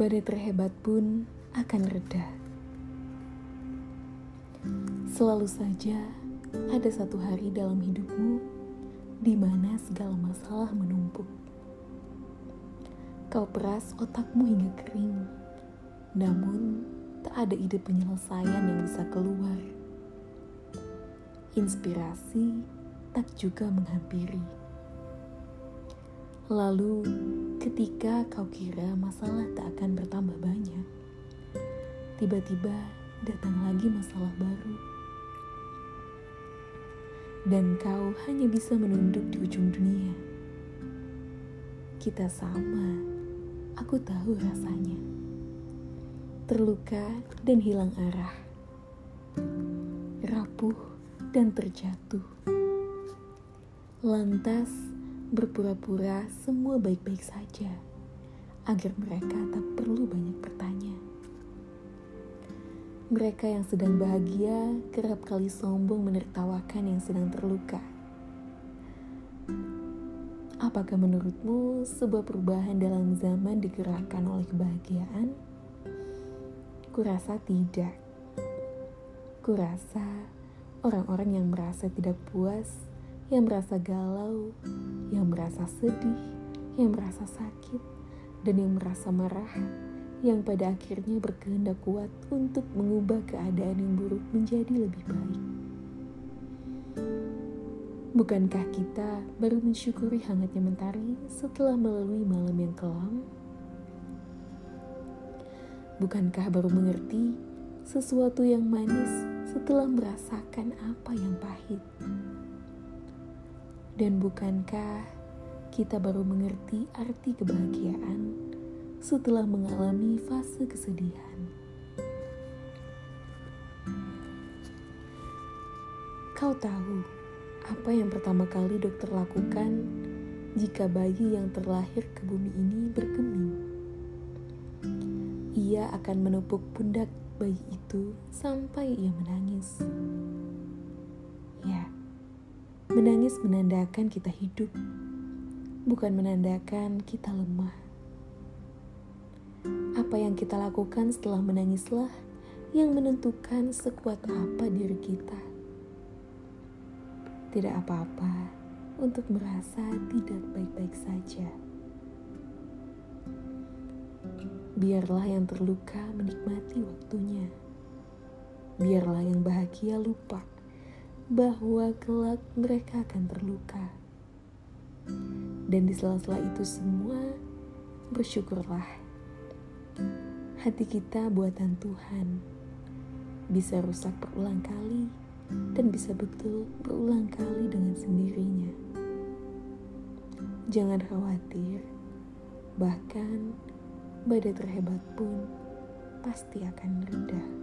badai terhebat pun akan reda. Selalu saja ada satu hari dalam hidupmu di mana segala masalah menumpuk. Kau peras otakmu hingga kering, namun tak ada ide penyelesaian yang bisa keluar. Inspirasi tak juga menghampiri. Lalu, ketika kau kira masalah tak akan bertambah banyak, tiba-tiba datang lagi masalah baru. Dan kau hanya bisa menunduk di ujung dunia. Kita sama, aku tahu rasanya. Terluka dan hilang arah. Rapuh dan terjatuh. Lantas, berpura-pura semua baik-baik saja, agar mereka tak perlu banyak bertanya. Mereka yang sedang bahagia kerap kali sombong menertawakan yang sedang terluka. Apakah menurutmu sebuah perubahan dalam zaman digerakkan oleh kebahagiaan? Kurasa tidak. Kurasa orang-orang yang merasa tidak puas yang merasa galau, yang merasa sedih, yang merasa sakit, dan yang merasa marah, yang pada akhirnya berkehendak kuat untuk mengubah keadaan yang buruk menjadi lebih baik. Bukankah kita baru mensyukuri hangatnya mentari setelah melalui malam yang kelam? Bukankah baru mengerti sesuatu yang manis setelah merasakan apa yang pahit? Dan bukankah kita baru mengerti arti kebahagiaan setelah mengalami fase kesedihan? Kau tahu apa yang pertama kali dokter lakukan jika bayi yang terlahir ke bumi ini bergeming? Ia akan menepuk pundak bayi itu sampai ia menangis. Menangis menandakan kita hidup, bukan menandakan kita lemah. Apa yang kita lakukan setelah menangislah yang menentukan sekuat apa diri kita. Tidak apa-apa untuk merasa tidak baik-baik saja. Biarlah yang terluka menikmati waktunya. Biarlah yang bahagia lupa bahwa kelak mereka akan terluka. Dan di sela-sela itu semua, bersyukurlah. Hati kita buatan Tuhan bisa rusak berulang kali dan bisa betul berulang kali dengan sendirinya. Jangan khawatir, bahkan badai terhebat pun pasti akan reda.